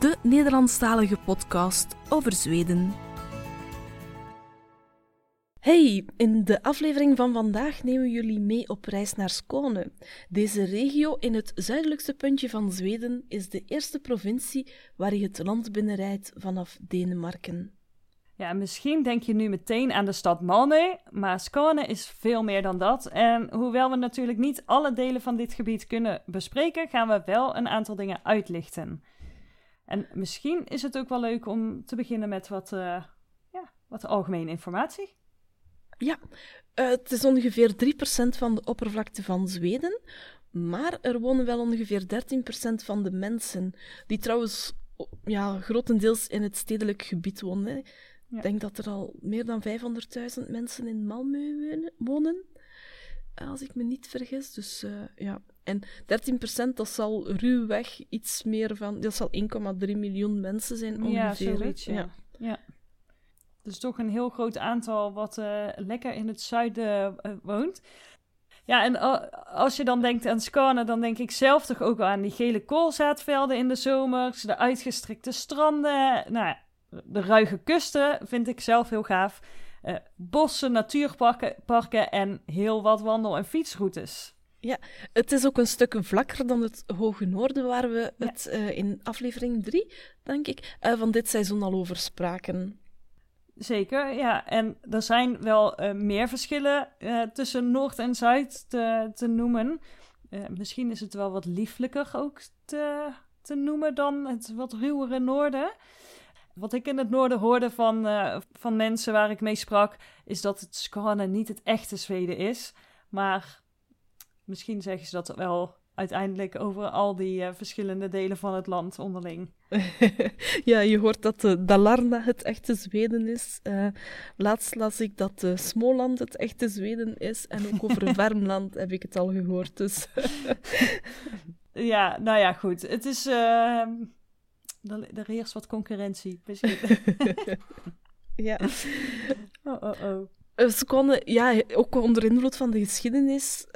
de Nederlandstalige podcast over Zweden. Hey, in de aflevering van vandaag nemen we jullie mee op reis naar Skåne. Deze regio in het zuidelijkste puntje van Zweden is de eerste provincie waar je het land binnenrijdt vanaf Denemarken. Ja, misschien denk je nu meteen aan de stad Malmö, maar Skåne is veel meer dan dat. En hoewel we natuurlijk niet alle delen van dit gebied kunnen bespreken, gaan we wel een aantal dingen uitlichten. En misschien is het ook wel leuk om te beginnen met wat, uh, ja, wat algemene informatie. Ja, uh, het is ongeveer 3% van de oppervlakte van Zweden, maar er wonen wel ongeveer 13% van de mensen, die trouwens ja, grotendeels in het stedelijk gebied wonen. Ik denk dat er al meer dan 500.000 mensen in Malmö wonen, als ik me niet vergis. Dus uh, ja, en 13% dat zal ruwweg iets meer van, dat zal 1,3 miljoen mensen zijn ongeveer. Ja, zoiets, ja. ja. ja. Dus toch een heel groot aantal wat uh, lekker in het zuiden uh, woont. Ja, en als je dan denkt aan Skåne, dan denk ik zelf toch ook aan die gele koolzaadvelden in de zomers, de uitgestrekte stranden, nou, de ruige kusten vind ik zelf heel gaaf. Uh, bossen, natuurparken parken en heel wat wandel- en fietsroutes. Ja, het is ook een stuk vlakker dan het Hoge Noorden, waar we het uh, in aflevering 3, denk ik, uh, van dit seizoen al over spraken. Zeker, ja. En er zijn wel uh, meer verschillen tussen Noord en Zuid te, te noemen. misschien is het wel wat lieflijker ook te, te noemen dan het wat ruwere Noorden. Wat ik in het noorden hoorde van, van mensen waar ik mee sprak, is dat het Skåne niet het echte Zweden is. Maar misschien zeggen ze dat wel uiteindelijk over al die uh, verschillende delen van het land onderling. ja, je hoort dat uh, Dalarna het echte Zweden is. Uh, laatst las ik dat Smoland het echte Zweden is. En ook over Värmland heb ik het al gehoord. Dus. ja, nou ja, goed. Het is. Ehm, er heerst wat concurrentie. ja. Oh, oh, oh. Ze konden, ja, ook onder invloed van de geschiedenis,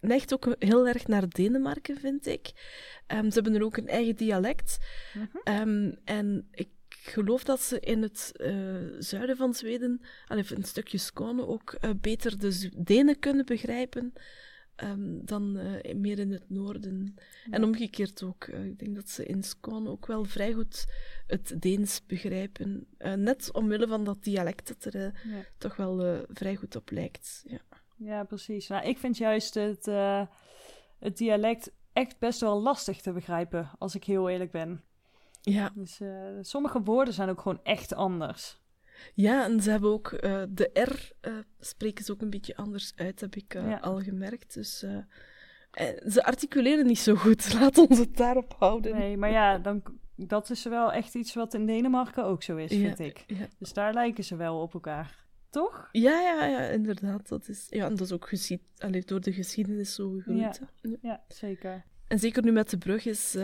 neigt ook heel erg naar Denemarken, vind ik. Um, ze hebben er ook een eigen dialect. -hmm. um, en ik geloof dat ze in het uh, zuiden van Zweden, allee, een stukje Skåne, ook uh, beter de Denen kunnen begrijpen um, dan uh, meer in het noorden. Ja. En omgekeerd ook. ik denk dat ze in Skåne ook wel vrij goed het Deens begrijpen. net omwille van dat dialect dat er ja. toch wel vrij goed op lijkt. Ja. Ja, precies. Nou, ik vind juist het, het dialect echt best wel lastig te begrijpen, als ik heel eerlijk ben. Ja. Dus sommige woorden zijn ook gewoon echt anders. Ja, en ze hebben ook uh, de R spreken ze ook een beetje anders uit, heb ik ja. al gemerkt. Dus ze articuleren niet zo goed. Laat ons het daarop houden. Nee, maar ja, dan, dat is wel echt iets wat in Denemarken ook zo is, vind ik. Ja. Dus daar lijken ze wel op elkaar. Toch? Ja, ja, ja, inderdaad. Dat is, ja, en dat is ook geschied, allee, door de geschiedenis zo gegroeid. Ja, ja. zeker. En zeker nu met de brug is,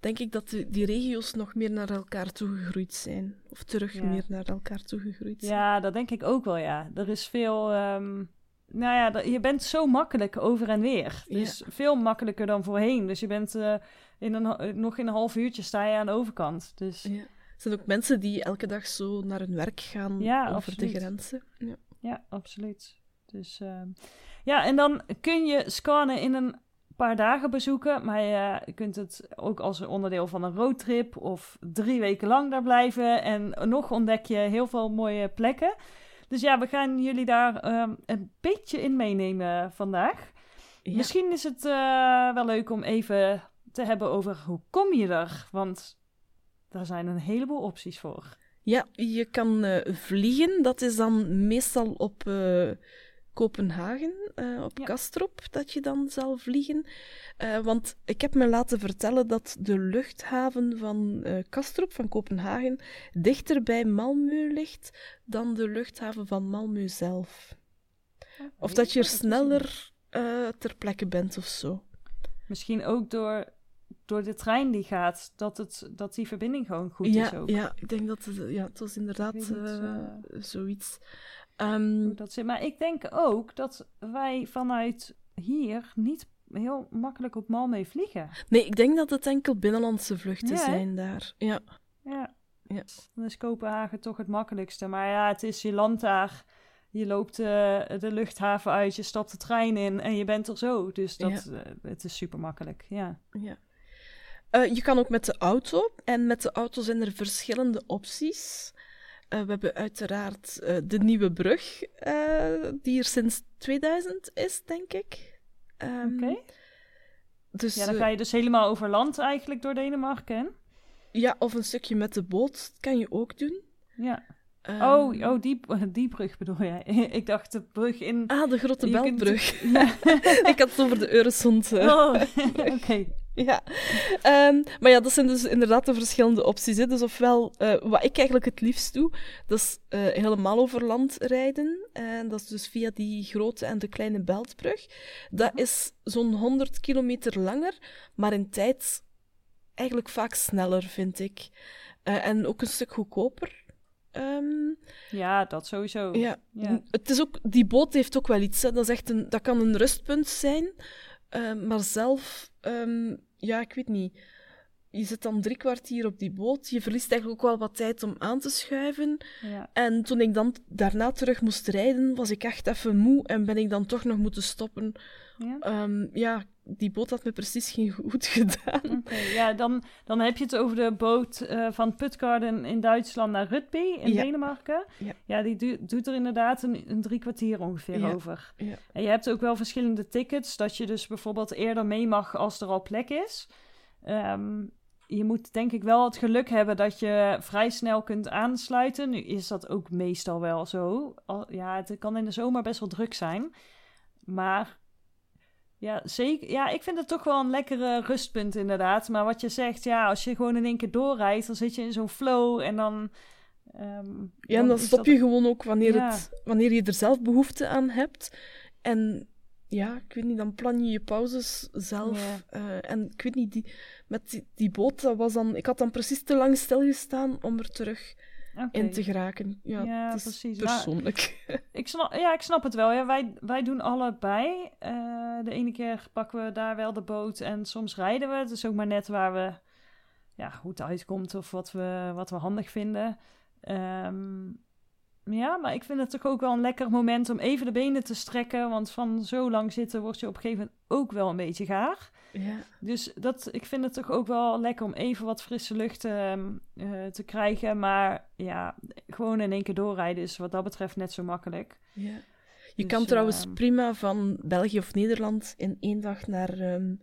denk ik dat de, die regio's nog meer naar elkaar toegegroeid zijn. Of terug ja. meer naar elkaar toegegroeid zijn. Ja, dat denk ik ook wel, ja. Er is veel... Um, nou ja, je bent zo makkelijk over en weer. Dus ja. veel makkelijker dan voorheen. Dus je bent uh, in een, nog in een half uurtje sta je aan de overkant. Dus... Ja. Er zijn ook mensen die elke dag zo naar hun werk gaan ja, over absoluut. de grenzen. Ja, ja absoluut. Dus uh, ja, en dan kun je Skåne in een paar dagen bezoeken, maar je kunt het ook als onderdeel van een roadtrip of drie weken lang daar blijven. En nog ontdek je heel veel mooie plekken. Dus ja, we gaan jullie daar um, een beetje in meenemen vandaag. Ja. Misschien is het uh, wel leuk om even te hebben over hoe kom je er? Want daar zijn een heleboel opties voor. Ja, je kan uh, vliegen. Dat is dan meestal op uh, Kopenhagen, uh, op Kastrop, dat je dan zal vliegen. Uh, want ik heb me laten vertellen dat de luchthaven van uh, Kastrop, van Kopenhagen, dichter bij Malmö ligt dan de luchthaven van Malmö zelf. of dat je er sneller ter plekke bent of zo. Misschien ook door, door de trein die gaat, dat, het, dat die verbinding gewoon goed ja, is ook. Ja, ik denk dat het, ja, het was inderdaad zoiets. Um, dat zit. Maar ik denk ook dat wij vanuit hier niet heel makkelijk op Malmö vliegen. Nee, ik denk dat het enkel binnenlandse vluchten zijn daar. Ja. ja. Ja. Dan is Kopenhagen toch het makkelijkste. Maar ja, het is je land daar. Je loopt uh, de luchthaven uit, je stapt de trein in en je bent er zo. Dus dat, uh, het is super makkelijk. Ja. ja. Uh, je kan ook met de auto. En met de auto zijn er verschillende opties. Uh, we hebben uiteraard uh, de nieuwe brug, uh, die er sinds 2000 is, denk ik. Um, Oké. Okay. Dus, ja, dan ga je dus helemaal over land eigenlijk door Denemarken. Ja, of een stukje met de boot kan je ook doen. Ja. Um, oh, oh die, die brug bedoel jij? ik dacht de brug in... Ah, de Grote Beltbrug. Kunt... Ja. ik had het over de Eurosond. Oh, oké. Ja, um, maar ja, dat zijn dus inderdaad de verschillende opties. Hè. Dus ofwel, uh, wat ik eigenlijk het liefst doe, dat is uh, helemaal over land rijden. En dat is dus via die grote en de kleine Beltbrug. Dat is zo'n 100 kilometer langer, maar in tijd eigenlijk vaak sneller, vind ik. Uh, en ook een stuk goedkoper. Um, ja, dat sowieso. Ja. ja. Het is ook, die boot heeft ook wel iets. Hè. Dat, is echt een, dat kan een rustpunt zijn. Uh, maar zelf, um, ja, ik weet niet. Je zit dan drie kwartier op die boot. Je verliest eigenlijk ook wel wat tijd om aan te schuiven. Ja. En toen ik dan daarna terug moest rijden, was ik echt even moe en ben ik dan toch nog moeten stoppen. Ja, um, ja die boot had me precies geen goed gedaan. Okay, ja, dan, dan heb je het over de boot uh, van Putgarden in Duitsland naar Rutby in ja. Denemarken. Ja. ja, die du doet er inderdaad een, een drie kwartier ongeveer ja. over. En je hebt ook wel verschillende tickets, dat je dus bijvoorbeeld eerder mee mag als er al plek is. Um, je moet denk ik wel het geluk hebben dat je vrij snel kunt aansluiten. Nu is dat ook meestal wel zo. Ja, het kan in de zomer best wel druk zijn. Maar ja, zeker. Ja, ik vind het toch wel een lekkere rustpunt inderdaad. Maar wat je zegt, ja, als je gewoon in één keer doorrijdt, dan zit je in zo'n flow en dan... Um, ja, en dan, stop je gewoon ook wanneer, het, wanneer je er zelf behoefte aan hebt. En ja, ik weet niet, dan plan je je pauzes zelf. Ja. Uh, en ik weet niet, die, met die, die, boot, dat was dan... Ik had dan precies te lang stilgestaan om er terug okay. in te geraken. Ja, ja precies. Persoonlijk. Maar, ik snap, ja, ik snap het wel. Ja, wij, wij doen allebei. Uh, de ene keer pakken we daar wel de boot en soms rijden we. Het is ook maar net waar we... Ja, hoe het uitkomt of wat we, wat we handig vinden. Um, ja, maar ik vind het toch ook wel een lekker moment om even de benen te strekken. Want van zo lang zitten word je op een gegeven moment ook wel een beetje gaar. Ja. Dus dat, ik vind het toch ook wel lekker om even wat frisse lucht uh, uh, te krijgen. Maar ja, gewoon in één keer doorrijden is wat dat betreft net zo makkelijk. Ja. Je dus, kan trouwens uh, prima van België of Nederland in één dag naar um,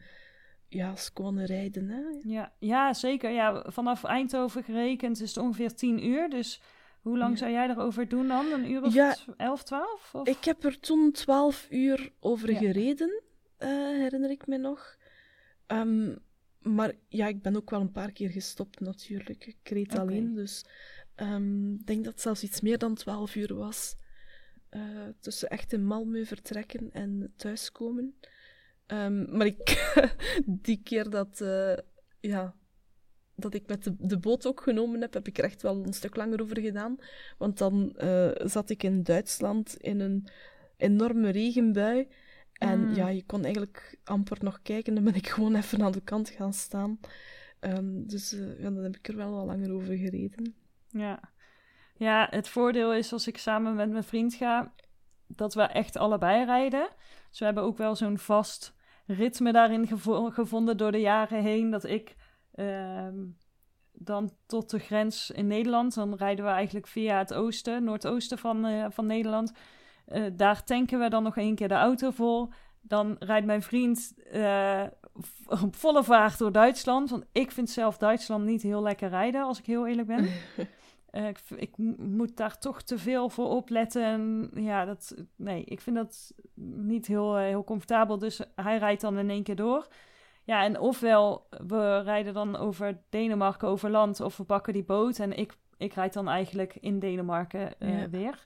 ja, rijden. Hè? Ja, ja, zeker. Ja, vanaf Eindhoven gerekend is het ongeveer tien uur. Dus hoe lang ja. zou jij erover doen dan? Een uur of ja, 11, 12? Of? Ik heb er toen 12 uur over ja. gereden, uh, herinner ik me nog. Um, maar ja, ik ben ook wel een paar keer gestopt natuurlijk. Ik reed okay. alleen, dus um, ik denk dat het zelfs iets meer dan 12 uur was. Uh, tussen echt in Malmö vertrekken en thuiskomen. Um, maar ik, die keer dat, uh, ja, dat ik met de, de, boot ook genomen heb, heb ik er echt wel een stuk langer over gedaan. Want dan uh, zat ik in Duitsland in een enorme regenbui. En mm. ja, je kon eigenlijk amper nog kijken. Dan ben ik gewoon even aan de kant gaan staan. Um, dus uh, ja, dan heb ik er wel wat langer over gereden. Ja. ja, het voordeel is als ik samen met mijn vriend ga, dat we echt allebei rijden. Dus we hebben ook wel zo'n vast ritme daarin gevo gevonden door de jaren heen. Dat ik Um, dan tot de grens in Nederland. Dan rijden we eigenlijk via het oosten, noordoosten van, uh, van Nederland. Uh, daar tanken we dan nog één keer de auto vol. Dan rijdt mijn vriend uh, op volle vaart door Duitsland. Want ik vind zelf Duitsland niet heel lekker rijden, als ik heel eerlijk ben. Eh, ik, ik moet daar toch te veel voor opletten. En ja, dat, nee, ik vind dat niet heel, heel comfortabel. Dus hij rijdt dan in één keer door. Ja, en ofwel we rijden dan over Denemarken over land of we pakken die boot en ik, ik rijd dan eigenlijk in Denemarken uh, weer.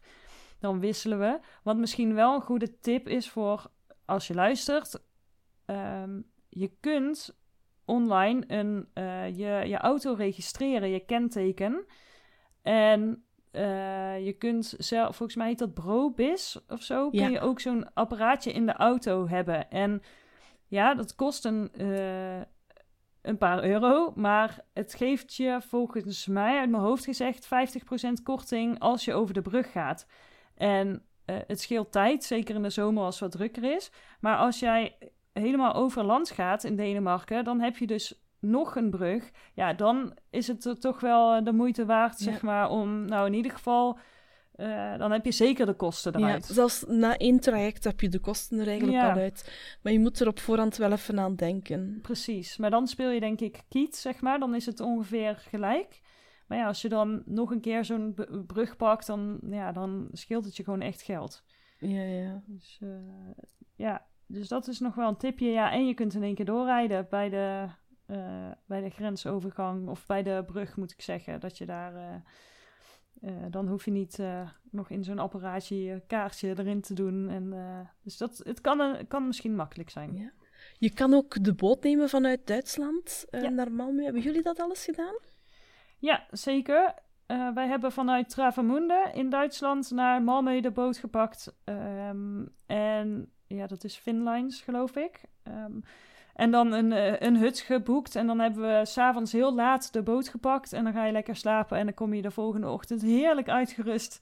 Dan wisselen we. Wat misschien wel een goede tip is voor als je luistert. Um, je kunt online een, uh, je, je auto registreren, je kenteken. En uh, je kunt zelf, volgens mij heet dat Brobis of zo, kun je ook zo'n apparaatje in de auto hebben. En ja, dat kost een, uh, een paar euro, maar het geeft je volgens mij uit mijn hoofd gezegd 50% korting als je over de brug gaat. En uh, het scheelt tijd, zeker in de zomer als het wat drukker is. Maar als jij helemaal over land gaat in Denemarken, dan heb je dus nog een brug. Ja, dan is het toch wel de moeite waard, zeg maar, om nou in ieder geval uh, dan heb je zeker de kosten eruit. Ja, zelfs na één traject heb je de kosten er eigenlijk al uit. Maar je moet er op voorhand wel even aan denken. Precies. Maar dan speel je denk ik kiet, zeg maar. Dan is het ongeveer gelijk. Maar ja, als je dan nog een keer zo'n brug pakt, dan, ja, dan scheelt het je gewoon echt geld. Ja, ja. Dus, uh, ja. dus dat is nog wel een tipje. Ja, en je kunt in één keer doorrijden bij de, uh, bij de grensovergang. Of bij de brug, moet ik zeggen. Dat je daar uh, dan hoef je niet nog in zo'n apparaatje je kaartje erin te doen. En, dus dat, het kan, kan misschien makkelijk zijn. Ja. Je kan ook de boot nemen vanuit Duitsland ja. naar Malmö. Hebben jullie dat alles gedaan? Ja, zeker. wij hebben vanuit Travemünde in Duitsland naar Malmö de boot gepakt. Um, en ja, dat is Finlines, geloof ik. Um, en dan een, uh, een hut geboekt. En dan hebben we s'avonds heel laat de boot gepakt. En dan ga je lekker slapen. En dan kom je de volgende ochtend heerlijk uitgerust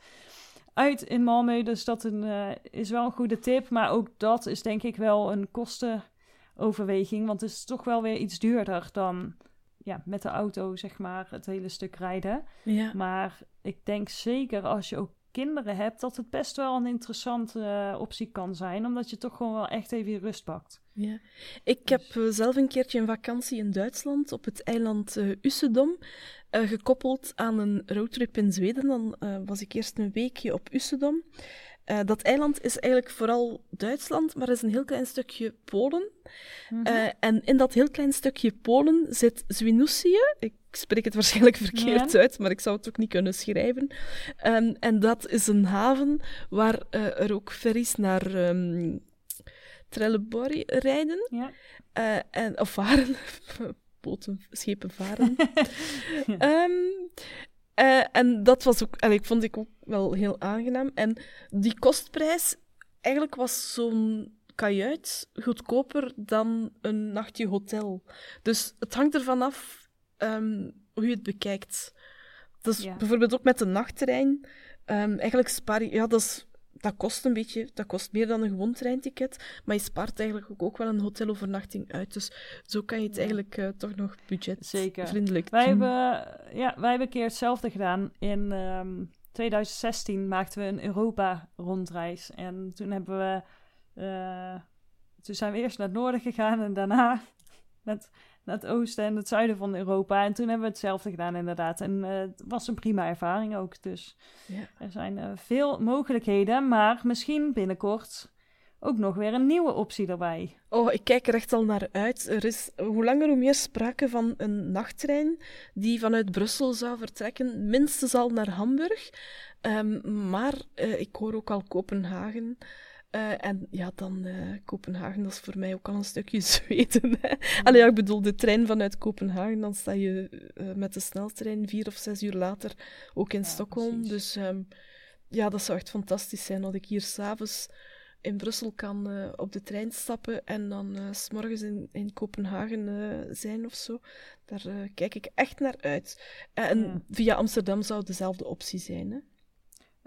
uit in Malmö. Dus dat een, uh, is wel een goede tip. Maar ook dat is denk ik wel een kostenoverweging. Want het is toch wel weer iets duurder dan ja, met de auto, zeg maar, het hele stuk rijden. Ja. Maar ik denk zeker als je ook kinderen hebt, dat het best wel een interessante uh, optie kan zijn. Omdat je toch gewoon wel echt even je rust pakt. Ja. Ik heb uh, zelf een keertje een vakantie in Duitsland op het eiland uh, Usedom. gekoppeld aan een roadtrip in Zweden. Dan was ik eerst een weekje op Usedom. Uh, dat eiland is eigenlijk vooral Duitsland, maar er is een heel klein stukje Polen. Mm -hmm. uh, en in dat heel klein stukje Polen zit Zwinoussie. Ik spreek het waarschijnlijk verkeerd ja. uit, maar ik zou het ook niet kunnen schrijven. Um, en dat is een haven waar uh, er ook ferries naar um, Trelleborg rijden. Ja. en, of varen. Boten, schepen varen. ja. um, Uh, en dat was ook, en ik vond ik ook wel heel aangenaam. En die kostprijs, eigenlijk was zo'n kajuit goedkoper dan een nachtje hotel. Dus het hangt ervan af um, hoe je het bekijkt. Dus ja. bijvoorbeeld ook met de nachttrein. Um, eigenlijk spaar je, ja, dat is dat kost een beetje, dat kost meer dan een gewoon treinticket, maar je spaart eigenlijk ook, wel een hotelovernachting uit. Dus zo kan je het eigenlijk uh, toch nog budgetvriendelijk Zeker. Wij hebben, ja, wij hebben een keer hetzelfde gedaan. In um, 2016 maakten we een Europa-rondreis. En toen hebben we... Uh, toen zijn we eerst naar het noorden gegaan en daarna met naar het oosten en het zuiden van Europa. En toen hebben we hetzelfde gedaan, inderdaad. En uh, het was een prima ervaring ook. Dus ja. er zijn uh, veel mogelijkheden, maar misschien binnenkort ook nog weer een nieuwe optie erbij. Oh, ik kijk er echt al naar uit. Er is hoe langer hoe meer sprake van een nachttrein die vanuit Brussel zou vertrekken, minstens al naar Hamburg. Um, maar uh, ik hoor ook al Kopenhagen. Uh, en ja, dan uh, Kopenhagen, dat is voor mij ook al een stukje Zweden. Hè. Allee, ja, ik bedoel, de trein vanuit Kopenhagen, dan sta je uh, met de sneltrein vier of zes uur later ook in ja, Stockholm. Precies. Dus um, ja, dat zou echt fantastisch zijn dat ik hier s'avonds in Brussel kan op de trein stappen en dan s s'morgens in, in Kopenhagen zijn of zo. Daar kijk ik echt naar uit. En ja. via Amsterdam zou dezelfde optie zijn, hè.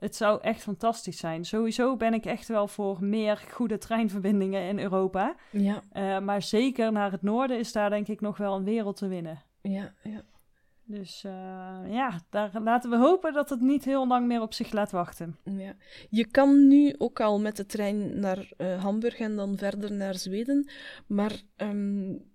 Het zou echt fantastisch zijn. Sowieso ben ik echt wel voor meer goede treinverbindingen in Europa. Ja. Uh, maar zeker naar het noorden is daar denk ik nog wel een wereld te winnen. Ja, ja. Dus uh, ja, daar laten we hopen dat het niet heel lang meer op zich laat wachten. Ja. Je kan nu ook al met de trein naar uh, Hamburg en dan verder naar Zweden. Maar um,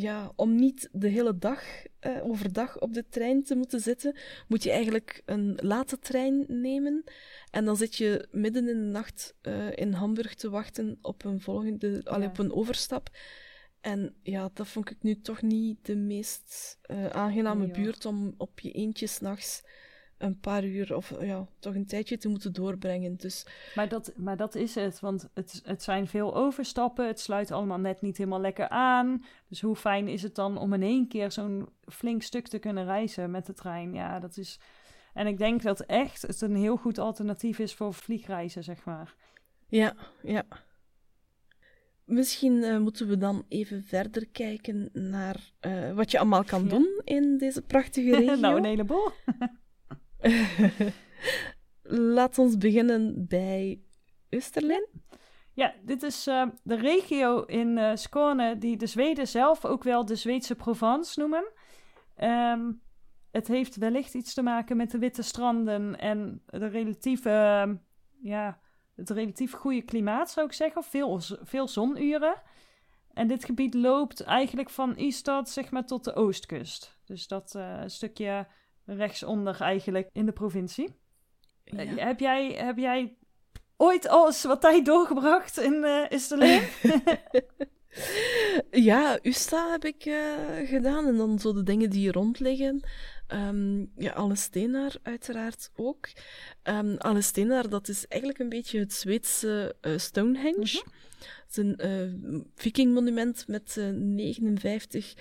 ja, om niet de hele dag uh, overdag op de trein te moeten zitten, moet je eigenlijk een late trein nemen. En dan zit je midden in de nacht uh, in Hamburg te wachten op een volgende, ja. allee, op een overstap. En ja, dat vond ik nu toch niet de meest uh, aangename nee, buurt om op je eentje s'nachts een paar uur of ja, toch een tijdje te moeten doorbrengen. Dus... Maar, dat, maar dat is het, want het, het zijn veel overstappen. Het sluit allemaal net niet helemaal lekker aan. Dus hoe fijn is het dan om in één keer zo'n flink stuk te kunnen reizen met de trein? Ja, dat is. En ik denk dat echt het een heel goed alternatief is voor vliegreizen, zeg maar. Ja, ja. Misschien uh, moeten we dan even verder kijken naar uh, wat je allemaal kan ja. doen in deze prachtige regio. nou, een heleboel. Laat ons beginnen bij Österlen. Ja, dit is uh, de regio in uh, Skåne die de Zweden zelf ook wel de Zweedse Provence noemen. Um, het heeft wellicht iets te maken met de witte stranden en de relatieve, ja, het relatief goede klimaat, zou ik zeggen. Veel, veel zonuren. En dit gebied loopt eigenlijk van Ystad zeg maar, tot de oostkust. Dus dat uh, stukje rechtsonder eigenlijk in de provincie. Ja. heb, jij, heb jij ooit alles wat tijd doorgebracht in uh, Isterleen? ja, Usta heb ik uh, gedaan. En dan zo de dingen die hier rond liggen. Um, ja, Alestenar uiteraard ook. Um, Alestenar, dat is eigenlijk een beetje het Zweedse uh, Stonehenge. Mm -hmm. Het is een vikingmonument met 59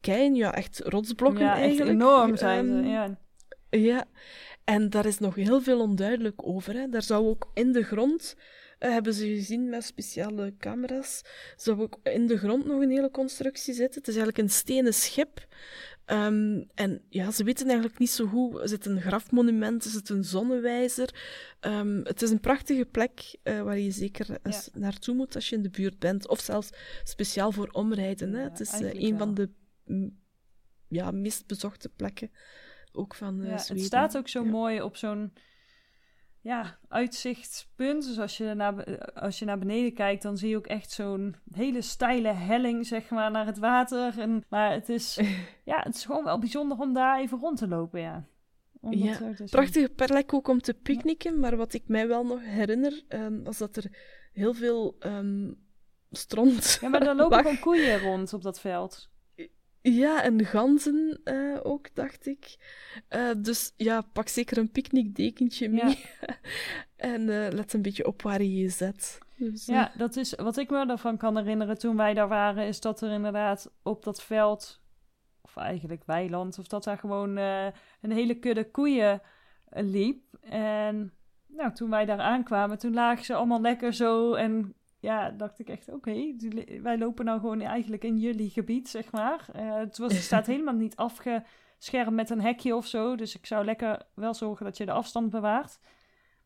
keien, ja, echt rotsblokken ja, eigenlijk. Echt enorm zijn um, ze, ja. Ja, en daar is nog heel veel onduidelijk over. Hè. Daar zou ook in de grond, uh, hebben ze gezien met speciale camera's, zou ook in de grond nog een hele constructie zitten. Het is eigenlijk een stenen schip. Um, en ja, ze weten eigenlijk niet zo goed. Er zit een grafmonument, er zit een zonnewijzer. Um, het is een prachtige plek uh, waar je zeker eens ja. naartoe moet als je in de buurt bent. Of zelfs speciaal voor omrijden. Hè. Ja, het is uh, een wel. van de ja, meest bezochte plekken ook van uh, ja. Het staat ook zo ja. mooi op zo'n ja, uitzichtspunt. Dus als je, naar, als je naar beneden kijkt, dan zie je ook echt zo'n hele steile helling, zeg maar, naar het water. En, maar het is, ja, het is gewoon wel bijzonder om daar even rond te lopen, ja. Ja, prachtige plek ook om te picknicken. Maar wat ik mij wel nog herinner, um, was dat er heel veel um, stront Ja, maar er lopen gewoon koeien rond op dat veld. Ja, en ganzen uh, ook, dacht ik. Uh, dus ja, pak zeker een picknickdekentje mee. Ja. en uh, let een beetje op waar je je zet. Dus, ja, dat is wat ik me ervan kan herinneren toen wij daar waren, is dat er inderdaad op dat veld, of eigenlijk weiland, of dat daar gewoon een hele kudde koeien liep. En nou, toen wij daar aankwamen, toen lagen ze allemaal lekker zo en ja, dacht ik echt, oké, okay, wij lopen nou gewoon eigenlijk in jullie gebied, zeg maar. Uh, het, was, het staat helemaal niet afgeschermd met een hekje of zo, dus ik zou lekker wel zorgen dat je de afstand bewaart.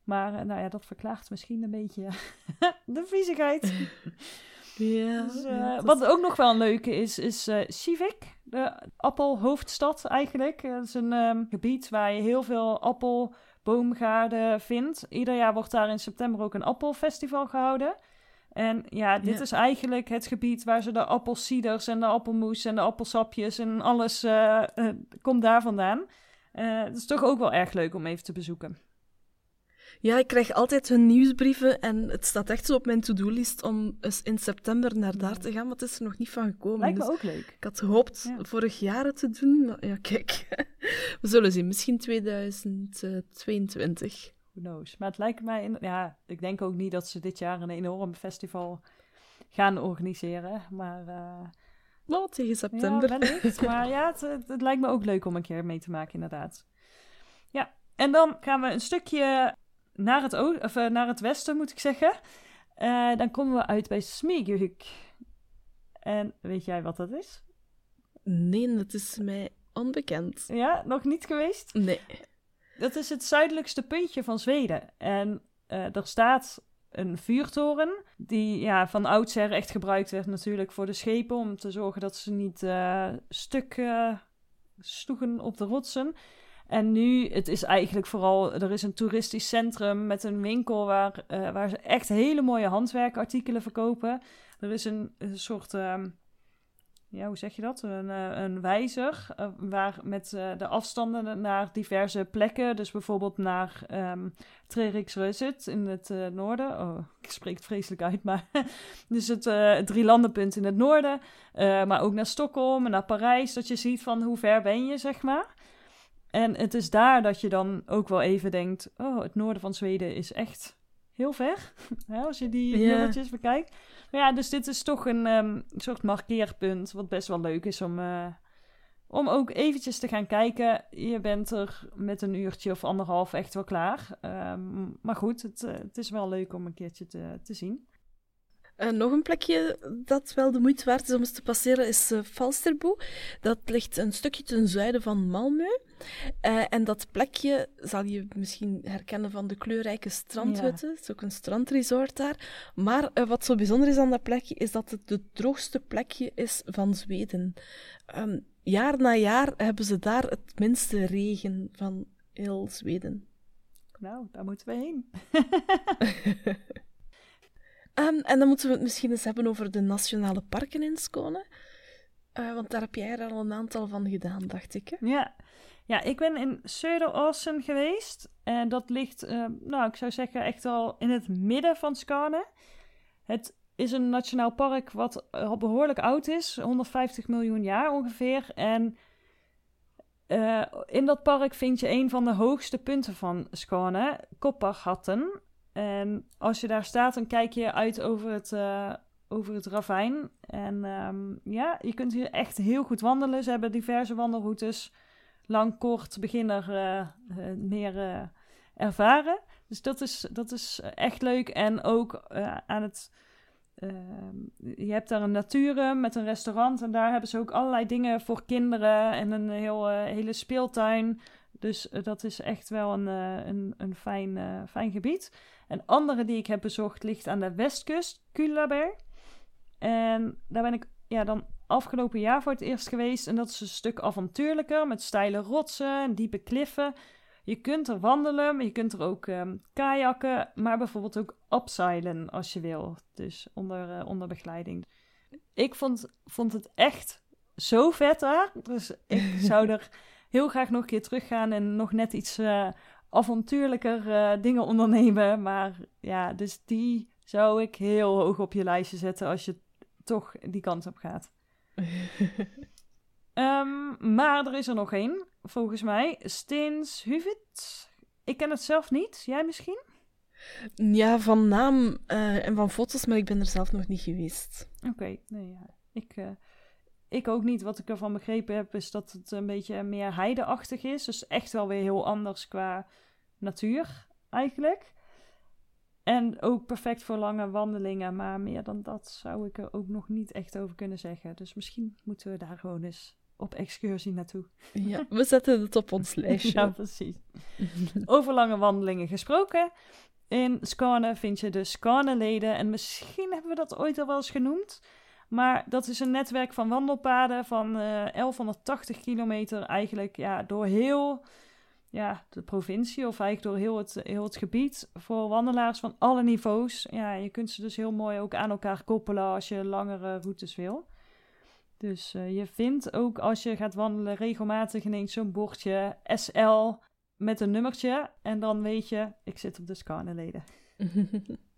Maar uh, nou ja, dat verklaart misschien een beetje de viezigheid. Ja, dus, uh, dat... Wat ook nog wel een leuke is, is Sivik, de appelhoofdstad eigenlijk. Dat is een um, gebied waar je heel veel appelboomgaarden vindt. Ieder jaar wordt daar in september ook een appelfestival gehouden. En ja, dit ja. is eigenlijk het gebied waar ze de appelciders en de appelmoes en de appelsapjes en alles uh, uh, komt daar vandaan. Uh, het is toch ook wel erg leuk om even te bezoeken. Ja, ik krijg altijd hun nieuwsbrieven en het staat echt zo op mijn to-do-list om eens in september naar daar te gaan, maar het is er nog niet van gekomen. Lijkt me dus ook leuk. Ik had gehoopt ja. vorig jaar het te doen, maar ja, kijk. We zullen zien, misschien 2022 who knows. Maar het lijkt mij, in, ja, ik denk ook niet dat ze dit jaar een enorm festival gaan organiseren. Maar. Uh, nou, tegen september. Ja, wellicht. maar ja, het, het, het, lijkt me ook leuk om een keer mee te maken, inderdaad. Ja, en dan gaan we een stukje naar het, of, uh, naar het westen, moet ik zeggen. Uh, dan komen we uit bij Smegehuk. En weet jij wat dat is? Nee, dat is mij onbekend. Ja, nog niet geweest? Nee. Dat is het zuidelijkste puntje van Zweden. En uh, er staat een vuurtoren, die ja, van oudsher echt gebruikt werd natuurlijk voor de schepen, om te zorgen dat ze niet uh, stuk uh, op de rotsen. En nu, het is eigenlijk vooral, er is een toeristisch centrum met een winkel waar, waar ze echt hele mooie handwerkartikelen verkopen. Er is een, soort... Um, ja, hoe zeg je dat? Een, eh, een wijzer uh, waar met de afstanden naar diverse plekken, dus bijvoorbeeld naar um, in het noorden. Oh, ik spreek het vreselijk uit, maar dus het drie landenpunt in het noorden, maar ook naar Stockholm en naar Parijs, dat je ziet van hoe ver ben je, zeg maar. En het is daar dat je dan ook wel even denkt, oh, het noorden van Zweden is echt heel ver, als je die yeah. bekijkt. Maar ja, dus dit is toch een um, soort markeerpunt, wat best wel leuk is om, uh, om ook eventjes te gaan kijken. Je bent er met een uurtje of anderhalf echt wel klaar. Um, maar goed, het, uh, het is wel leuk om een keertje te, te zien. Uh, nog een plekje dat wel de moeite waard is om eens te passeren is uh, Falsterbo. Dat ligt een stukje ten zuiden van Malmö. Uh, en dat plekje zal je misschien herkennen van de kleurrijke strandhutten. Het is ook een strandresort daar. Maar wat zo bijzonder is aan dat plekje, is dat het het droogste plekje is van Zweden. Um, jaar na jaar hebben ze daar het minste regen van heel Zweden. Nou, daar moeten we heen. Um, en dan moeten we het misschien eens hebben over de nationale parken in Skåne. Uh, want daar heb jij er al een aantal van gedaan, dacht ik. Hè? Ja. ja, ik ben in Söderåsen geweest. En dat ligt, uh, nou, ik zou zeggen, echt al in het midden van Skåne. Het is een nationaal park wat al behoorlijk oud is. 150 miljoen jaar ongeveer. En uh, in dat park vind je een van de hoogste punten van Skåne, Kopparhatten. En als je daar staat, dan kijk je uit over het, uh, over het ravijn. En um, ja, je kunt hier echt heel goed wandelen. Ze hebben diverse wandelroutes. Lang, kort, beginner, uh, meer ervaren. Dus dat is, dat is echt leuk. En ook aan het... Ehm, je hebt daar een natuur met een restaurant. En daar hebben ze ook allerlei dingen voor kinderen. En een heel, hele speeltuin. Dus dat is echt wel een, een, een fijn, fijn gebied. Een andere die ik heb bezocht ligt aan de westkust, Kullaberg. En daar ben ik ja, dan afgelopen jaar voor het eerst geweest. En dat is een stuk avontuurlijker met steile rotsen en diepe kliffen. Je kunt er wandelen, maar je kunt er ook um, kajakken, maar bijvoorbeeld ook upseilen als je wil. Dus onder, uh, onder begeleiding. Ik vond, vond het echt zo vet daar. Dus ik zou er heel graag nog een keer teruggaan en nog net iets uh, avontuurlijker uh, dingen ondernemen. Maar ja, dus die zou ik heel hoog op je lijstje zetten als je toch die kant op gaat. um, maar er is er nog één, volgens mij. Steens Huvit. Ik ken het zelf niet. Jij misschien? Ja, van naam uh, en van foto's, maar ik ben er zelf nog niet geweest. Oké, nee, ja. Ik, uh, ik ook niet. Wat ik ervan begrepen heb, is dat het een beetje meer heideachtig is. Dus echt wel weer heel anders qua natuur, eigenlijk. En ook perfect voor lange wandelingen. Maar meer dan dat zou ik er ook nog niet echt over kunnen zeggen. Dus misschien moeten we daar gewoon eens op excursie naartoe. Ja, we zetten het op ons lijstje. ja, precies. Over lange wandelingen gesproken. In Skåne vind je de Skåne-leden. En misschien hebben we dat ooit al wel eens genoemd. Maar dat is een netwerk van wandelpaden van uh, eh, 1180 kilometer eigenlijk ja, door heel ja, de provincie of eigenlijk door heel het, heel het gebied voor wandelaars van alle niveaus. Ja, je kunt ze dus heel mooi ook aan elkaar koppelen als je langere routes wil. Dus uh, je vindt ook als je gaat wandelen regelmatig ineens zo'n bordje SL met een nummertje. En dan weet je, ik zit op de Scarneleden.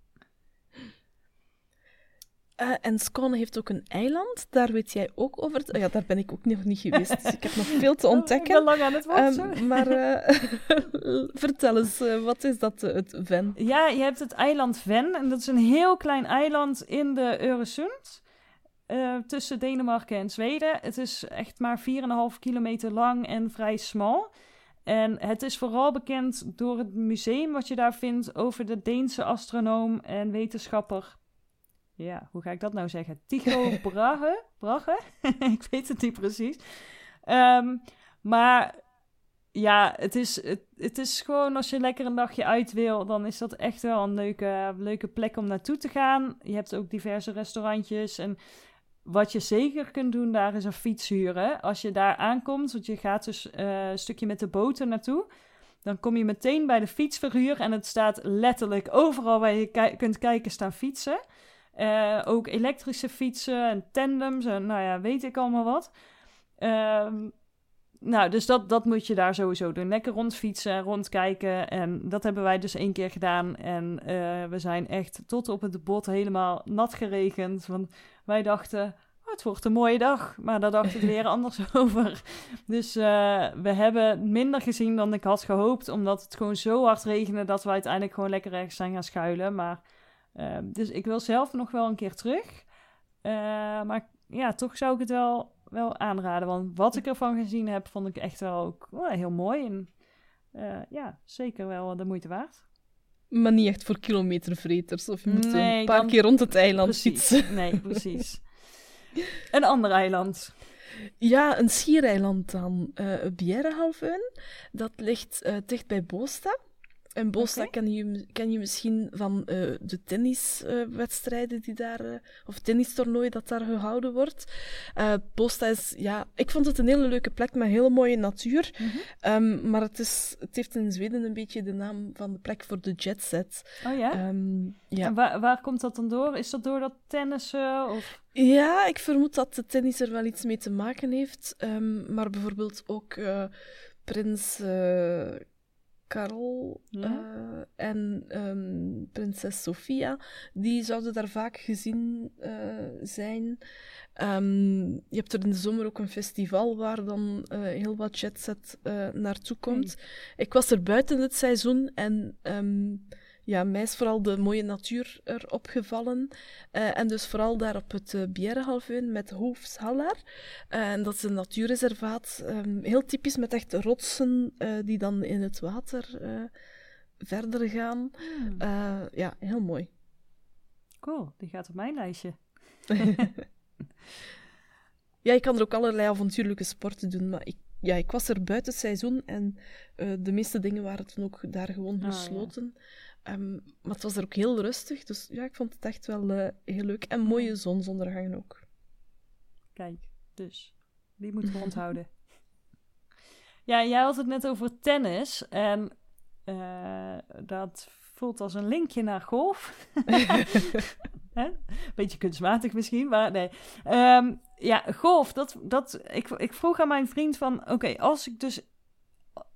Uh, en Skåne heeft ook een eiland, daar weet jij ook over. Oh ja, daar ben ik ook nog niet geweest, dus ik heb nog veel te ontdekken. Oh, ik ben lang aan het wachten. Um, maar uh, vertel eens, uh, wat is dat, het Ven? Ja, je hebt het eiland Ven. En dat is een heel klein eiland in de Öresund. tussen Denemarken en Zweden. Het is echt maar 4,5 kilometer lang en vrij smal. En het is vooral bekend door het museum wat je daar vindt over de Deense astronoom en wetenschapper ja, hoe ga ik dat nou zeggen? Tycho Brahe? Brahe? ik weet het niet precies. Um, maar ja, het is, het, het, is gewoon als je lekker een dagje uit wil, dan is dat echt wel een leuke, leuke plek om naartoe te gaan. Je hebt ook diverse restaurantjes en wat je zeker kunt doen daar is een fiets huren. Als je daar aankomt, want je gaat dus uh, een stukje met de boten naartoe. Dan kom je meteen bij de fietsverhuur en het staat letterlijk overal waar je kunt kijken staan fietsen. Eh, ook elektrische fietsen en tandems en nou ja, weet ik allemaal wat. Ehm, nou, dus dat, dat moet je daar sowieso doen. Lekker rondfietsen, rondkijken. En dat hebben wij dus één keer gedaan. En eh, we zijn echt tot op het bot helemaal nat geregend. Want wij dachten, oh, het wordt een mooie dag. Maar daar dacht het weer anders over. Dus eh, we hebben minder gezien dan ik had gehoopt. Omdat het gewoon zo hard regende dat we uiteindelijk gewoon lekker ergens zijn gaan schuilen. Maar, uh, dus ik wil zelf nog wel een keer terug. maar ja, toch zou ik het wel wel aanraden. Want wat ik ervan gezien heb, vond ik echt wel ook heel mooi. En uh, ja, zeker wel de moeite waard. Maar niet echt voor kilometervreters. Of je moet nee, een paar keer rond het eiland precies. fietsen. Nee, precies. een ander eiland. Ja, een schiereiland dan. Uh, Bjerrehalvön. Dat ligt uh, dicht bij Bosta. En Bosta okay. ken, je, ken je misschien van uh, de tenniswedstrijden uh, die daar, uh, of tennistoernooi dat daar gehouden wordt. Bosta is, ja, ik vond het een hele leuke plek met hele mooie natuur. Mm -hmm. um, maar het, is, het heeft in Zweden een beetje de naam van de plek voor de jetset. Oh ja? Um, ja. En waar, waar komt dat dan door? Is dat door dat tennissen? Of? Ja, ik vermoed dat de tennis er wel iets mee te maken heeft. Um, maar bijvoorbeeld ook prins. Karel ja. uh, en um, prinses Sofia, die zouden daar vaak gezien uh, zijn. Um, je hebt er in de zomer ook een festival waar dan uh, heel wat jetset naartoe komt. Hey. Ik was er buiten het seizoen en um, ja, mij is vooral de mooie natuur er opgevallen. Uh, en dus vooral daar op het uh, met Hoofshallar. Uh, en dat is een natuurreservaat. Um, heel typisch met echt rotsen die dan in het water verder gaan. Hmm. ja, heel mooi. Cool, die gaat op mijn lijstje. ja, je kan er ook allerlei avontuurlijke sporten doen, maar ik ja, ik was er buiten het seizoen en uh, de meeste dingen waren toen ook daar gewoon gesloten. Oh, ja. Um, maar het was er ook heel rustig, dus ja, ik vond het echt wel uh, heel leuk. En mooie zonsondergangen ook. Kijk, dus die moeten we onthouden. Ja, jij had het net over tennis en uh, dat voelt als een linkje naar golf. Beetje kunstmatig misschien, maar nee. Um, ja, golf, dat, dat, ik, ik vroeg aan mijn vriend van... Oké, okay, als ik dus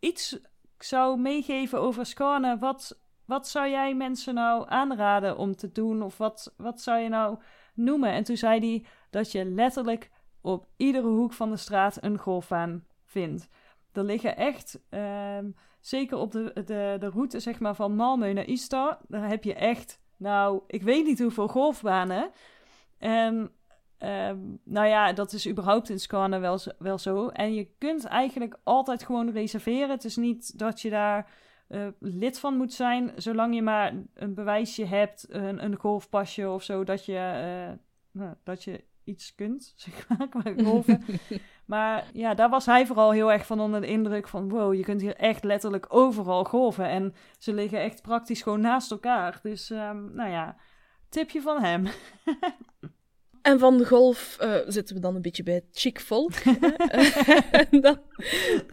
iets zou meegeven over scannen, wat wat zou jij mensen nou aanraden om te doen? Of wat, wat zou je nou noemen? En toen zei hij dat je letterlijk op iedere hoek van de straat een golfbaan vindt. Er liggen echt, um, zeker op de, de, de route zeg maar, van Malmö naar Istar, daar heb je echt, nou, ik weet niet hoeveel golfbanen. En um, nou ja, dat is überhaupt in Scanne wel, wel zo. En je kunt eigenlijk altijd gewoon reserveren. Het is niet dat je daar uh, lid van moet zijn, zolang je maar een bewijsje hebt, een, een golfpasje of zo, dat je, uh, nou, dat je iets kunt, zeg maar, qua golven. maar ja, daar was hij vooral heel erg van onder de indruk van, wow, je kunt hier echt letterlijk overal golven. En ze liggen echt praktisch gewoon naast elkaar. Dus, um, nou ja, tipje van hem. En van de golf uh, zitten we dan een beetje bij chic volk. en dan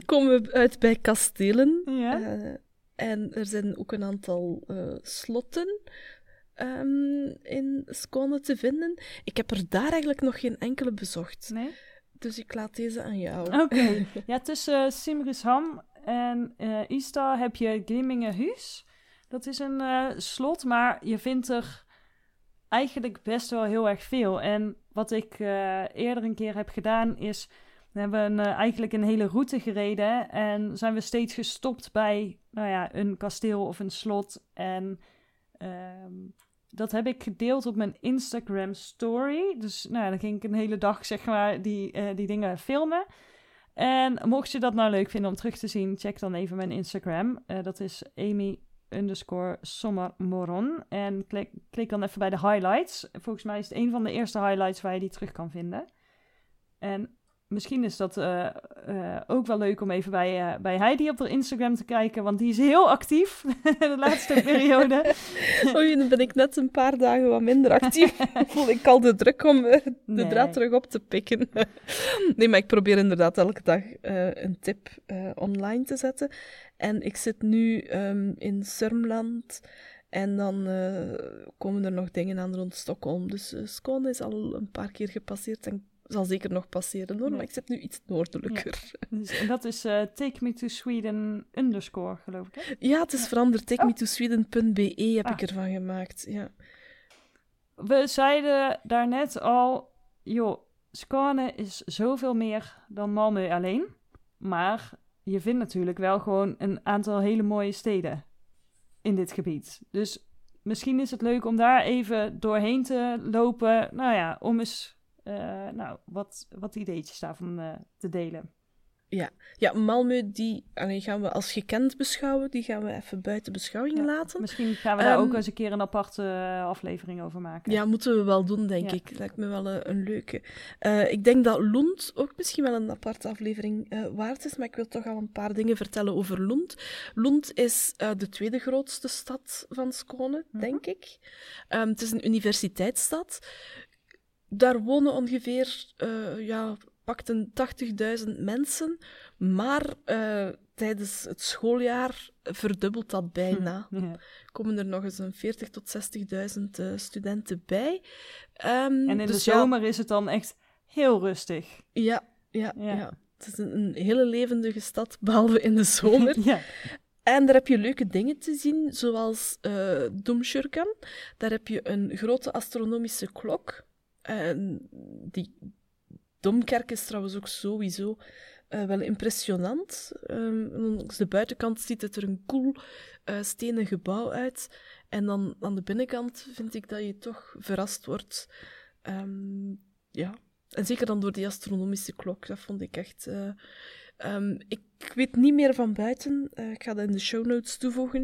komen we uit bij kastelen. Ja. Uh, en er zijn ook een aantal uh, slotten um, in Skåne te vinden. Ik heb er daar eigenlijk nog geen enkele bezocht. Nee? Dus ik laat deze aan jou. Oké. Okay. ja, tussen Simrisham en uh, Ista heb je Grimmingenhuis. Dat is een uh, slot, maar je vindt er eigenlijk best wel heel erg veel. En wat ik eerder een keer heb gedaan is we hebben uh, eigenlijk een hele route gereden en zijn we steeds gestopt bij nou ja, een kasteel of een slot. En uh, dat heb ik gedeeld op mijn Instagram story. Dus nou, dan ging ik een hele dag zeg maar die, uh, die dingen filmen. En mocht je dat nou leuk vinden om terug te zien, check dan even mijn Instagram. Uh, dat is Amy underscore sommermoron. En klik, klik dan even bij de highlights. Volgens mij is het een van de eerste highlights waar je die terug kan vinden. En misschien is dat uh, uh, ook wel leuk om even bij, uh, bij Heidi op haar Instagram te kijken, want die is heel actief de laatste periode. Oei, dan ben ik net een paar dagen wat minder actief. Voel ik al de druk om de nee. draad terug op te pikken. nee, maar ik probeer inderdaad elke dag een tip online te zetten. En ik zit nu um, in Surmland En dan eh, komen er nog dingen aan rond Stockholm. Dus Skåne is al een paar keer gepasseerd en zal zeker nog passeren hoor, maar ik zit nu iets noordelijker. Dus, en dat is uh, Take Me to Sweden underscore, geloof ik. Hè? Ja, het is ja. veranderd. TakeMeToSweden.be heb ah. ik ervan gemaakt. Ja. We zeiden daarnet al, joh, Skåne is zoveel meer dan Malmö alleen. Maar je vindt natuurlijk wel gewoon een aantal hele mooie steden in dit gebied. Dus misschien is het leuk om daar even doorheen te lopen. Nou ja, om eens uh, nou, wat, wat ideetjes daarvan uh, te delen. Ja, ja Malmö die gaan we als gekend beschouwen. Die gaan we even buiten beschouwing laten. Misschien gaan we daar ook ehm, eens een keer een aparte uh, aflevering over maken. Ja, moeten we wel doen, denk ja. ik. Lijkt me wel een leuke. Uh, ik denk dat Lund ook misschien wel een aparte aflevering waard is. Maar ik wil toch al een paar dingen vertellen over Lund. Lund is de tweede grootste stad van Skåne, mm denk ik. Um, het is een universiteitsstad daar wonen ongeveer, uh, ja, pakten 80.000 mensen, maar uh, tijdens het schooljaar verdubbelt dat bijna. Ja. Komen er nog eens een 40 tot 60.000 uh, studenten bij. Um, en in dus de zomer ja, is het dan echt heel rustig. Ja, ja, ja. ja. Het is een, een, hele levendige stad, behalve in de zomer. ja. En daar heb je leuke dingen te zien, zoals uh. Daar heb je een grote astronomische klok. Die Domkerk is trouwens ook sowieso uh, wel impressionant. Um, de buitenkant ziet het er een cool uh, stenen gebouw uit. En dan aan de binnenkant vind ik dat je toch verrast wordt. Um, ja. En zeker dan door die astronomische klok. Dat vond ik echt uh, Um, ik weet niet meer van buiten. Uh, ik ga dat in de show notes toevoegen.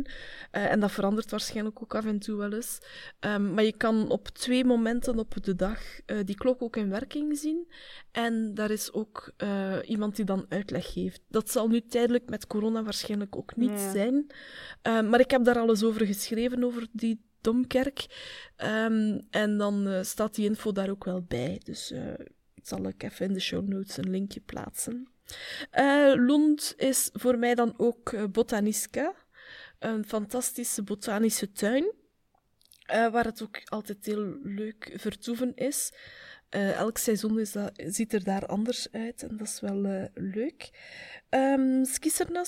Uh, en dat verandert waarschijnlijk ook af en toe wel eens. Um, maar je kan op twee momenten op de dag uh, die klok ook in werking zien. En daar is ook iemand die dan uitleg geeft. Dat zal nu tijdelijk met corona waarschijnlijk ook niet zijn. Um, maar ik heb daar alles over geschreven, over die Domkerk. Um, en dan staat die info daar ook wel bij. Dus zal ik even in de show notes een linkje plaatsen. Uh, Lund is voor mij dan ook uh, Botaniska, een fantastische botanische tuin, uh, waar het ook altijd heel leuk vertoeven is. elk seizoen is dat, ziet er daar anders uit en dat is wel leuk. Um,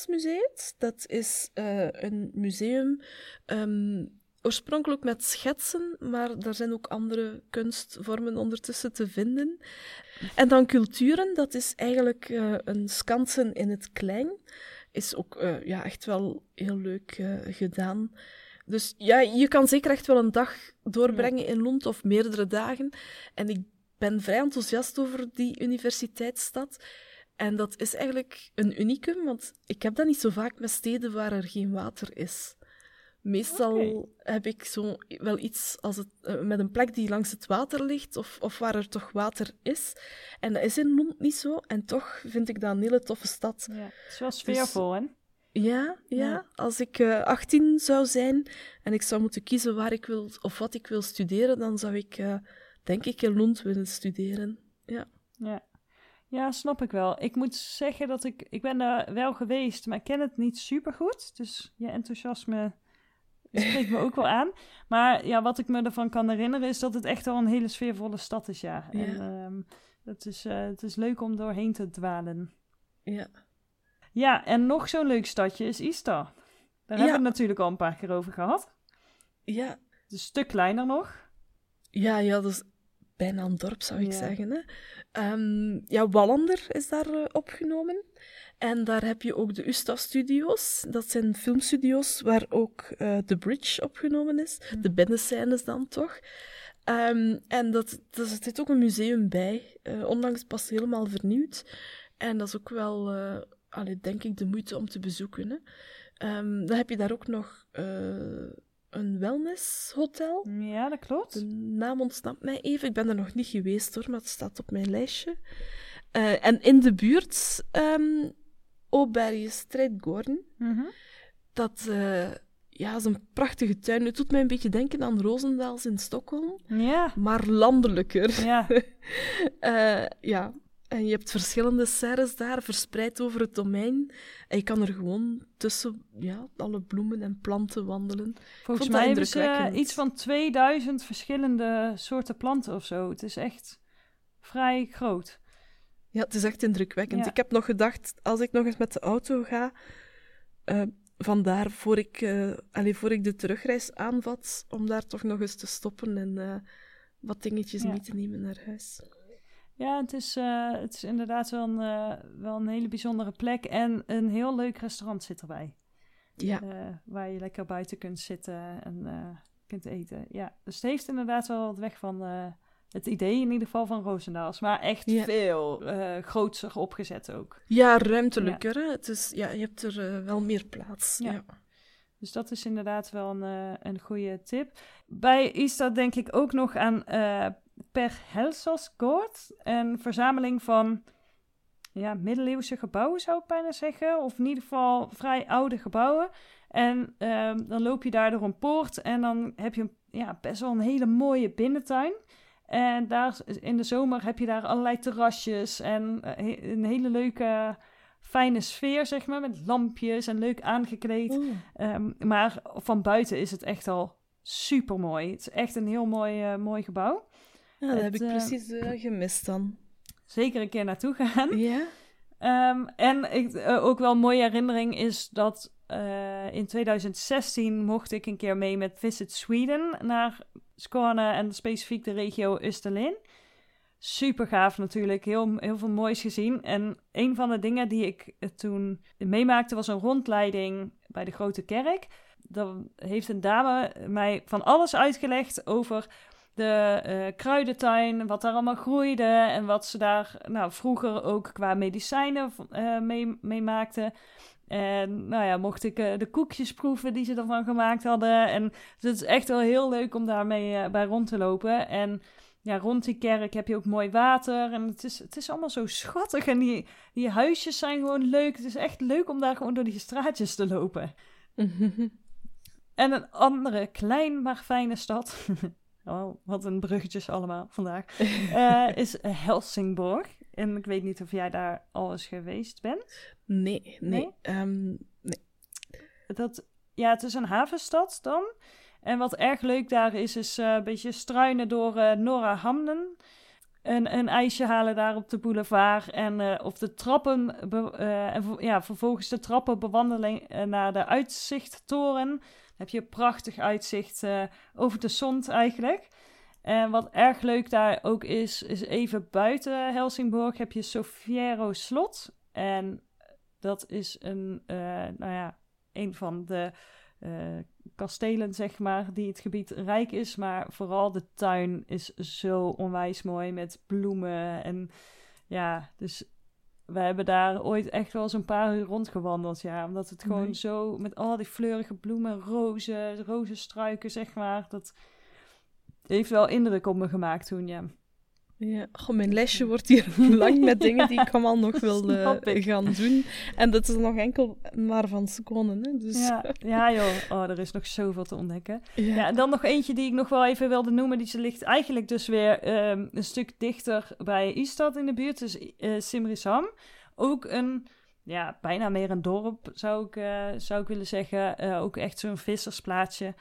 Museum, dat is een museum um, oorspronkelijk met schetsen, maar daar zijn ook andere kunstvormen ondertussen te vinden. En dan culturen, dat is eigenlijk uh, een skansen in het klein. Is ook uh, ja, echt wel heel leuk uh, gedaan. Dus ja, je kan zeker echt wel een dag doorbrengen in Lund of meerdere dagen. En ik ben vrij enthousiast over die universiteitsstad. En dat is eigenlijk een unicum, want ik heb dat niet zo vaak met steden waar er geen water is. Meestal okay. heb ik zo wel iets als het, uh, met een plek die langs het water ligt, of, of waar er toch water is. En dat is in Lund niet zo. En toch vind ik dat een hele toffe stad. Ja, het is wel sfeervol, dus, hè? Ja, ja, ja. Als ik uh, eh, 18 zou zijn en ik zou moeten kiezen waar ik wil of wat ik wil studeren, dan zou ik uh, denk ik in Lund willen studeren. Ja. Ja. Ja, snap ik wel. Ik moet zeggen dat ik... Ik ben daar wel geweest, maar ik ken het niet super goed. Dus je enthousiasme spreekt me ook wel aan. Maar ja, wat ik me ervan kan herinneren is dat het echt wel een hele sfeervolle stad is, ja. ja. En um, het, is, uh, het is leuk om doorheen te dwalen. Ja. Ja, en nog zo'n leuk stadje is Istar. Daar ja. hebben we het natuurlijk al een paar keer over gehad. Ja. Het is een stuk kleiner nog. Ja, ja, dat is bijna een dorp, zou ik ja. zeggen. Hè? Um, ja, Wallander is daar uh, opgenomen. En daar heb je ook de Usta-studio's. Dat zijn filmstudio's waar ook uh, The Bridge opgenomen is. Mm. De binnenscènes dan toch. Um, en dat, er zit ook een museum bij. Uh, onlangs pas helemaal vernieuwd. En dat is ook wel, uh, allee, denk ik, de moeite om te bezoeken. Hè. Um, dan heb je daar ook nog een wellnesshotel. Ja, dat klopt. De naam ontsnapt mij even. Ik ben er nog niet geweest hoor, maar het staat op mijn lijstje. en in de buurt um, Åberg Strädgården. Mm -hmm. Dat uh, ja, is een prachtige tuin. Het doet mij een beetje denken aan Roosendaals in Stockholm. Ja. Maar landelijker. Ja. uh, ja. En je hebt verschillende serres daar, verspreid over het domein. En je kan er gewoon tussen ja, alle bloemen en planten wandelen. Volgens mij hebben ze iets van 2000 verschillende soorten planten of zo. Het is echt vrij groot. Ja, het is echt indrukwekkend. Ik heb nog gedacht, als ik nog eens met de auto ga, uh, vandaar voor ik, uh, allez, voor ik de terugreis aanvat, om daar toch nog eens te stoppen en uh, wat dingetjes mee te nemen naar huis. Ja, het is, het is inderdaad wel een, wel een hele bijzondere plek en een heel leuk restaurant zit erbij. Ja. waar je lekker buiten kunt zitten en kunt eten. Ja, dus het heeft inderdaad wel wat weg van het idee in ieder geval van Roosendaals. Maar echt veel uh, grootser opgezet ook. Ja, ruimtelijker. Ja. Het is, ja, je hebt er uh, wel meer plaats. Ja. Dus dat is inderdaad wel een, uh, een goede tip. Bij Istar denk ik ook nog aan Per Helsosgård. Een verzameling van ja, middeleeuwse gebouwen zou ik bijna zeggen. Of in ieder geval vrij oude gebouwen. En ehm, dan loop je daar door een poort en dan heb je ja, best wel een hele mooie binnentuin. En daar, in de zomer heb je daar allerlei terrasjes en eh, een hele leuke, fijne sfeer, zeg maar, met lampjes en leuk aangekleed. Ehm, maar van buiten is het echt al super mooi. Het is echt een heel mooi, uh, mooi gebouw. Ja, dat heb ik eh, precies gemist dan. Zeker een keer naartoe gaan. Ja. Um, en ik, ook wel een mooie herinnering is dat in 2016 mocht ik een keer mee met Visit Sweden naar Skåne en specifiek de regio Österlen. Super gaaf natuurlijk, heel, heel veel moois gezien. En een van de dingen die ik toen meemaakte was een rondleiding bij de grote kerk. Dan heeft een dame mij van alles uitgelegd over de uh, kruidentuin, wat daar allemaal groeide en wat ze daar nou, vroeger ook qua medicijnen uh, mee, mee maakten. En nou ja, mocht ik uh, de koekjes proeven die ze ervan gemaakt hadden. En dus het is echt wel heel leuk om daarmee bij rond te lopen. En ja, rond die kerk heb je ook mooi water. En het is, het is allemaal zo schattig. En die, die huisjes zijn gewoon leuk. Het is echt leuk om daar gewoon door die straatjes te lopen. en een andere klein maar fijne stad. oh, wat een bruggetjes allemaal vandaag. Uh, is Helsingborg. En ik weet niet of jij daar al eens geweest bent. Nee, nee. Nee? Ehm, nee. Dat, ja, het is een havenstad dan. En wat erg leuk daar is, is uh, een beetje struinen door uh, Norra Hamnen. Een, een ijsje halen daar op de boulevard. En uh, op de trappen, en ja, vervolgens de trappen bewandelen naar de uitzichttoren. Heb je een prachtig uitzicht over de zon eigenlijk. En wat erg leuk daar ook is, is even buiten Helsingborg heb je Sofiero Slot. En dat is een, uh, nou ja, een van de uh, kastelen, zeg maar, die het gebied rijk is. Maar vooral de tuin is zo onwijs mooi met bloemen. En ja, dus we hebben daar ooit echt wel eens een paar uur rondgewandeld, ja. Omdat het gewoon zo, met al die fleurige bloemen, rozen, rozenstruiken, zeg maar. Dat heeft wel indruk op me gemaakt toen, ja. Ja, Goh, mijn lesje wordt hier lang met dingen die ik allemaal nog wil uh, gaan doen. En dat is nog enkel maar van seconden. Hè? Dus... Ja, ja, joh, oh, er is nog zoveel te ontdekken. Ja. en dan nog eentje die ik nog wel even wilde noemen. Die ligt eigenlijk dus weer um, een stuk dichter bij Istad in de buurt. Dus uh, Simrishamn. Ook een, ja, bijna meer een dorp zou ik, uh, zou ik willen zeggen. ook echt zo'n vissersplaatsje.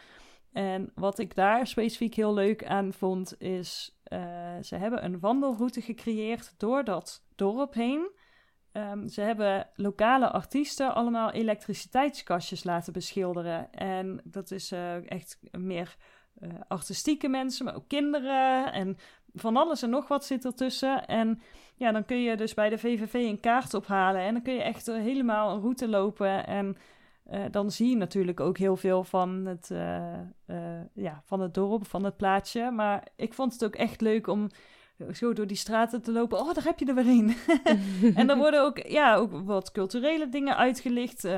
En wat ik daar specifiek heel leuk aan vond, is uh, ze hebben een wandelroute gecreëerd door dat dorp heen. Um, ze hebben lokale artiesten allemaal elektriciteitskastjes laten beschilderen. En dat is uh, echt meer uh, artistieke mensen, maar ook kinderen. En van alles en nog wat zit ertussen. En ja, dan kun je dus bij de VVV een kaart ophalen. En dan kun je echt helemaal een route lopen. En uh, dan zie je natuurlijk ook heel veel van het, uh, uh, ja, van het dorp, van het plaatsje. Maar ik vond het ook echt leuk om zo door die straten te lopen. Oh, daar heb je er weer een. en er worden ook, ja, ook wat culturele dingen uitgelicht.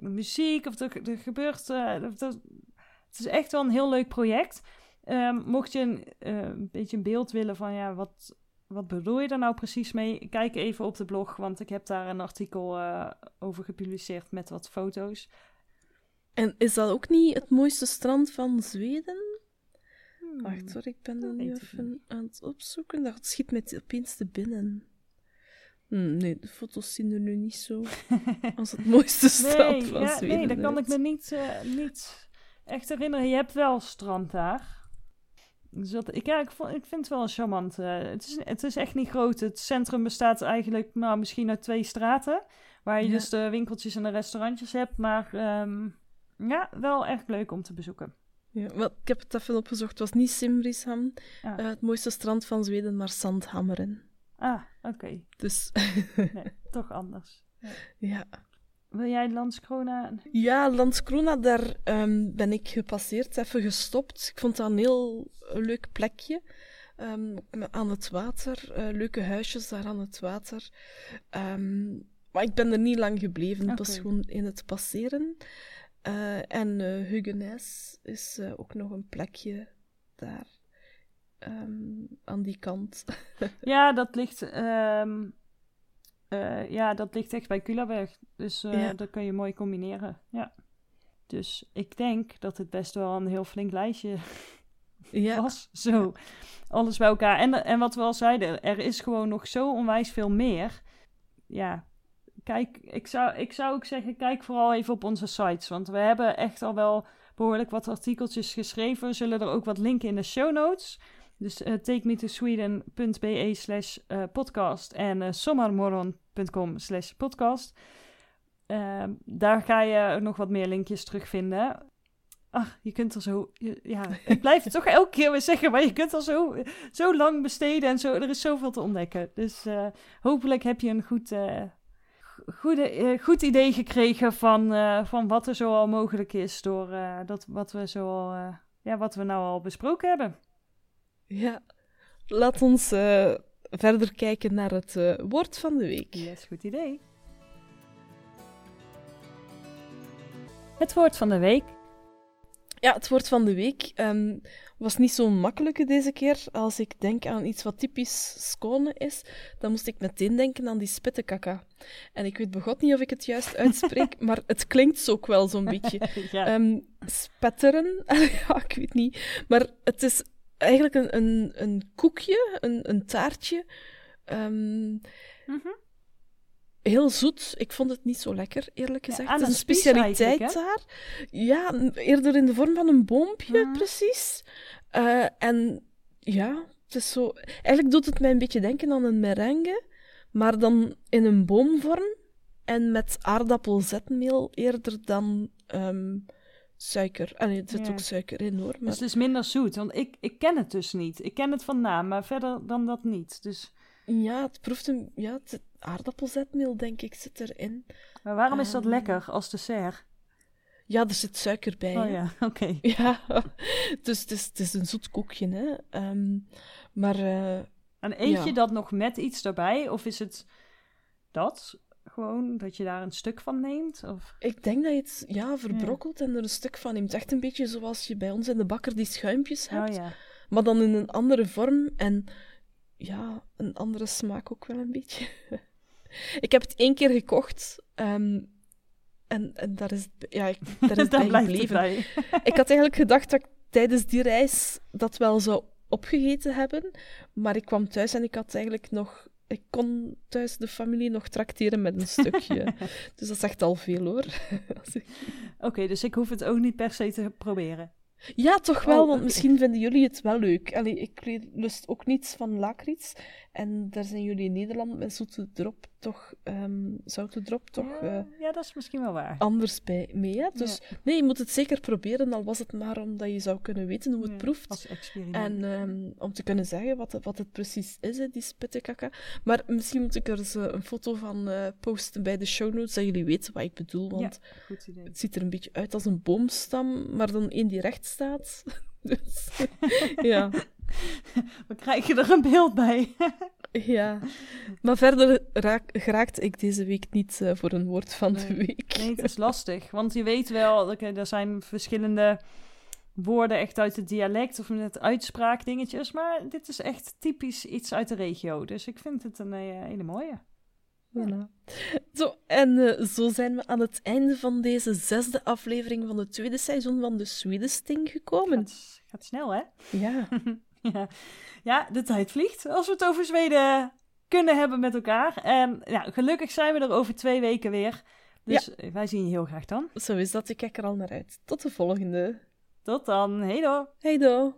muziek, of er, gebeurt... het is echt wel een heel leuk project. Um, mocht je een beetje een beeld willen van ja, wat, wat bedoel je daar nou precies mee? Kijk even op de blog, want ik heb daar een artikel uh, over gepubliceerd met wat foto's. En is dat ook niet het mooiste strand van Zweden? Hmm. Wacht hoor, ik ben er nu even aan het opzoeken. Dat schiet met opeens te binnen. Hm, nee, de foto's zien er nu niet zo als het mooiste strand nee, van ja, Zweden nee, dat kan ik me niet, eh, niet echt herinneren. Je hebt wel strand daar. Dus dat, ik, ja, ik, vond, ik vind het wel een charmant. eh, het, is, het is echt niet groot. Het centrum bestaat eigenlijk nou, misschien uit twee straten. Waar je Ja. dus de winkeltjes en de restaurantjes hebt. Maar ehm, ja, wel echt leuk om te bezoeken. Ja, wel, ik heb het even opgezocht. Het was niet Simrishamn, Ah. eh, het mooiste strand van Zweden, maar Sandhammeren. Ah, oké. Dus Nee, toch anders. ja. Wil jij Landskrona? Ja, Landskrona, daar ehm, ben ik gepasseerd, even gestopt. Ik vond dat een heel leuk plekje. ehm, aan het water, eh, leuke huisjes daar aan het water. Ehm, maar ik ben er niet lang gebleven, was Oké. gewoon in het passeren. Eh, en Hugenijs is ook nog een plekje daar, aan die kant. Ja, dat ligt, eh, ja, dat ligt echt bij Kulaberg. Dus Ja. dat kun je mooi combineren. Ja. Dus ik denk dat het best wel een heel flink lijstje ja, was. Zo, alles bij elkaar. En, en wat we al zeiden, er is gewoon nog zo onwijs veel meer. Ja, kijk, ik zou, ik zou ook zeggen, kijk vooral even op onze sites. Want we hebben echt al wel behoorlijk wat artikeltjes geschreven. We zullen er ook wat linken in de show notes. Dus uh, takemetosweden.be slash eh, podcast en uh, sommarmoron.com slash podcast. Uh, daar ga je nog wat meer linkjes terugvinden. Ach, je kunt er zo... Je, ja, ik blijf het toch elke keer weer zeggen, maar je kunt er zo, zo lang besteden en zo, er is zoveel te ontdekken. Dus uh, hopelijk heb je een goed, goede, goed idee gekregen van, van wat er zo al mogelijk is door dat, wat, we zo al, ja, wat we nou al besproken hebben. Ja, laat ons uh, verder kijken naar het uh, woord van de week. Yes, goed idee. Het woord van de week. Ja, het woord van de week um, was niet zo'n makkelijke deze keer. Als ik denk aan iets wat typisch Skåne is, dan moest ik meteen denken aan die spittekakka. En ik weet begot niet of ik het juist uitspreek, maar het klinkt ook wel zo'n beetje. ja. um, spetteren, ja, ik weet niet. Maar het is eigenlijk een, een, een koekje, een, een taartje. Um, mm -hmm. Heel zoet. Ik vond het niet zo lekker, eerlijk gezegd. Ja, het is een specialiteit daar. Ja, eerder in de vorm van een boompje, Mhm. mm. precies. Uh, en ja, het is zo... Eigenlijk doet het mij een beetje denken aan een merengue, maar dan in een boomvorm en met aardappelzetmeel eerder dan um, suiker. Ah, nee, er zit Ja. ook suiker in, hoor. Maar... Dus het is minder zoet, want ik, ik ken het dus niet. Ik ken het van naam, maar verder dan dat niet. Dus... Ja, het proeft een... Ja, het aardappelzetmeel, denk ik, zit erin. Maar waarom is dat Ehm, lekker als dessert? Ja, er zit suiker bij. Oh hè. ja, oké. Ja, dus het is, het is een zoet koekje, hè. Ehm, maar eh, En eet Ja. je dat nog met iets erbij? Of is het dat? Gewoon dat je daar een stuk van neemt? Of... ik denk dat je het ja, verbrokkelt en er een stuk van neemt. Echt een beetje zoals je bij ons in de bakker die schuimpjes hebt, Oh ja. maar dan in een andere vorm en ja, een andere smaak ook wel een beetje. ik heb het één keer gekocht ehm, en, en daar is, ja, ik, daar is bij gebleven. bij. Ik had eigenlijk gedacht dat ik tijdens die reis dat wel zou opgegeten hebben. Maar ik kwam thuis en ik had eigenlijk nog... Ik kon thuis de familie nog trakteren met een stukje. dus dat is echt al veel, hoor. Oké, dus ik hoef het ook niet per se te proberen. ja, toch wel, Oh, want misschien vinden jullie het wel leuk. Allee, ik lust ook niets van lakriets. En daar zijn jullie in Nederland met zoete drop toch... ehm zoute drop toch... ja, eh, ja, dat is misschien wel waar. anders bij mee, hè? Dus nee, je moet het zeker proberen, al was het maar omdat je zou kunnen weten hoe het Ja, proeft. Als experiment. En ehm, om te kunnen zeggen wat, het- wat het precies is, hè, die spittekakka. Maar misschien moet ik er eens eh, een foto van eh, posten bij de show notes, dat jullie weten wat ik bedoel. Want Ja, goed idee. het ziet er een beetje uit als een boomstam, maar dan één die recht staat. dus ja, We krijgen er een beeld bij. ja. Maar verder raak, ik deze week niet eh, voor een woord van de week. Nee, het is lastig. Want je weet wel, er zijn verschillende woorden echt uit het dialect of met uitspraakdingetjes. Maar dit is echt typisch iets uit de regio. Dus ik vind het een eh, hele mooie. Voilà. Zo, en eh, zo zijn we aan het einde van deze zesde aflevering van het tweede seizoen van de Swedesting gekomen. Het gaat snel, hè? Ja. ja. ja, de tijd vliegt als we het over Zweden kunnen hebben met elkaar. En ja, gelukkig zijn we er over twee weken weer. Dus wij zien je heel graag dan. Zo is dat. Ik kijk er al naar uit. Tot de volgende. Tot dan. Hey do. Hey do.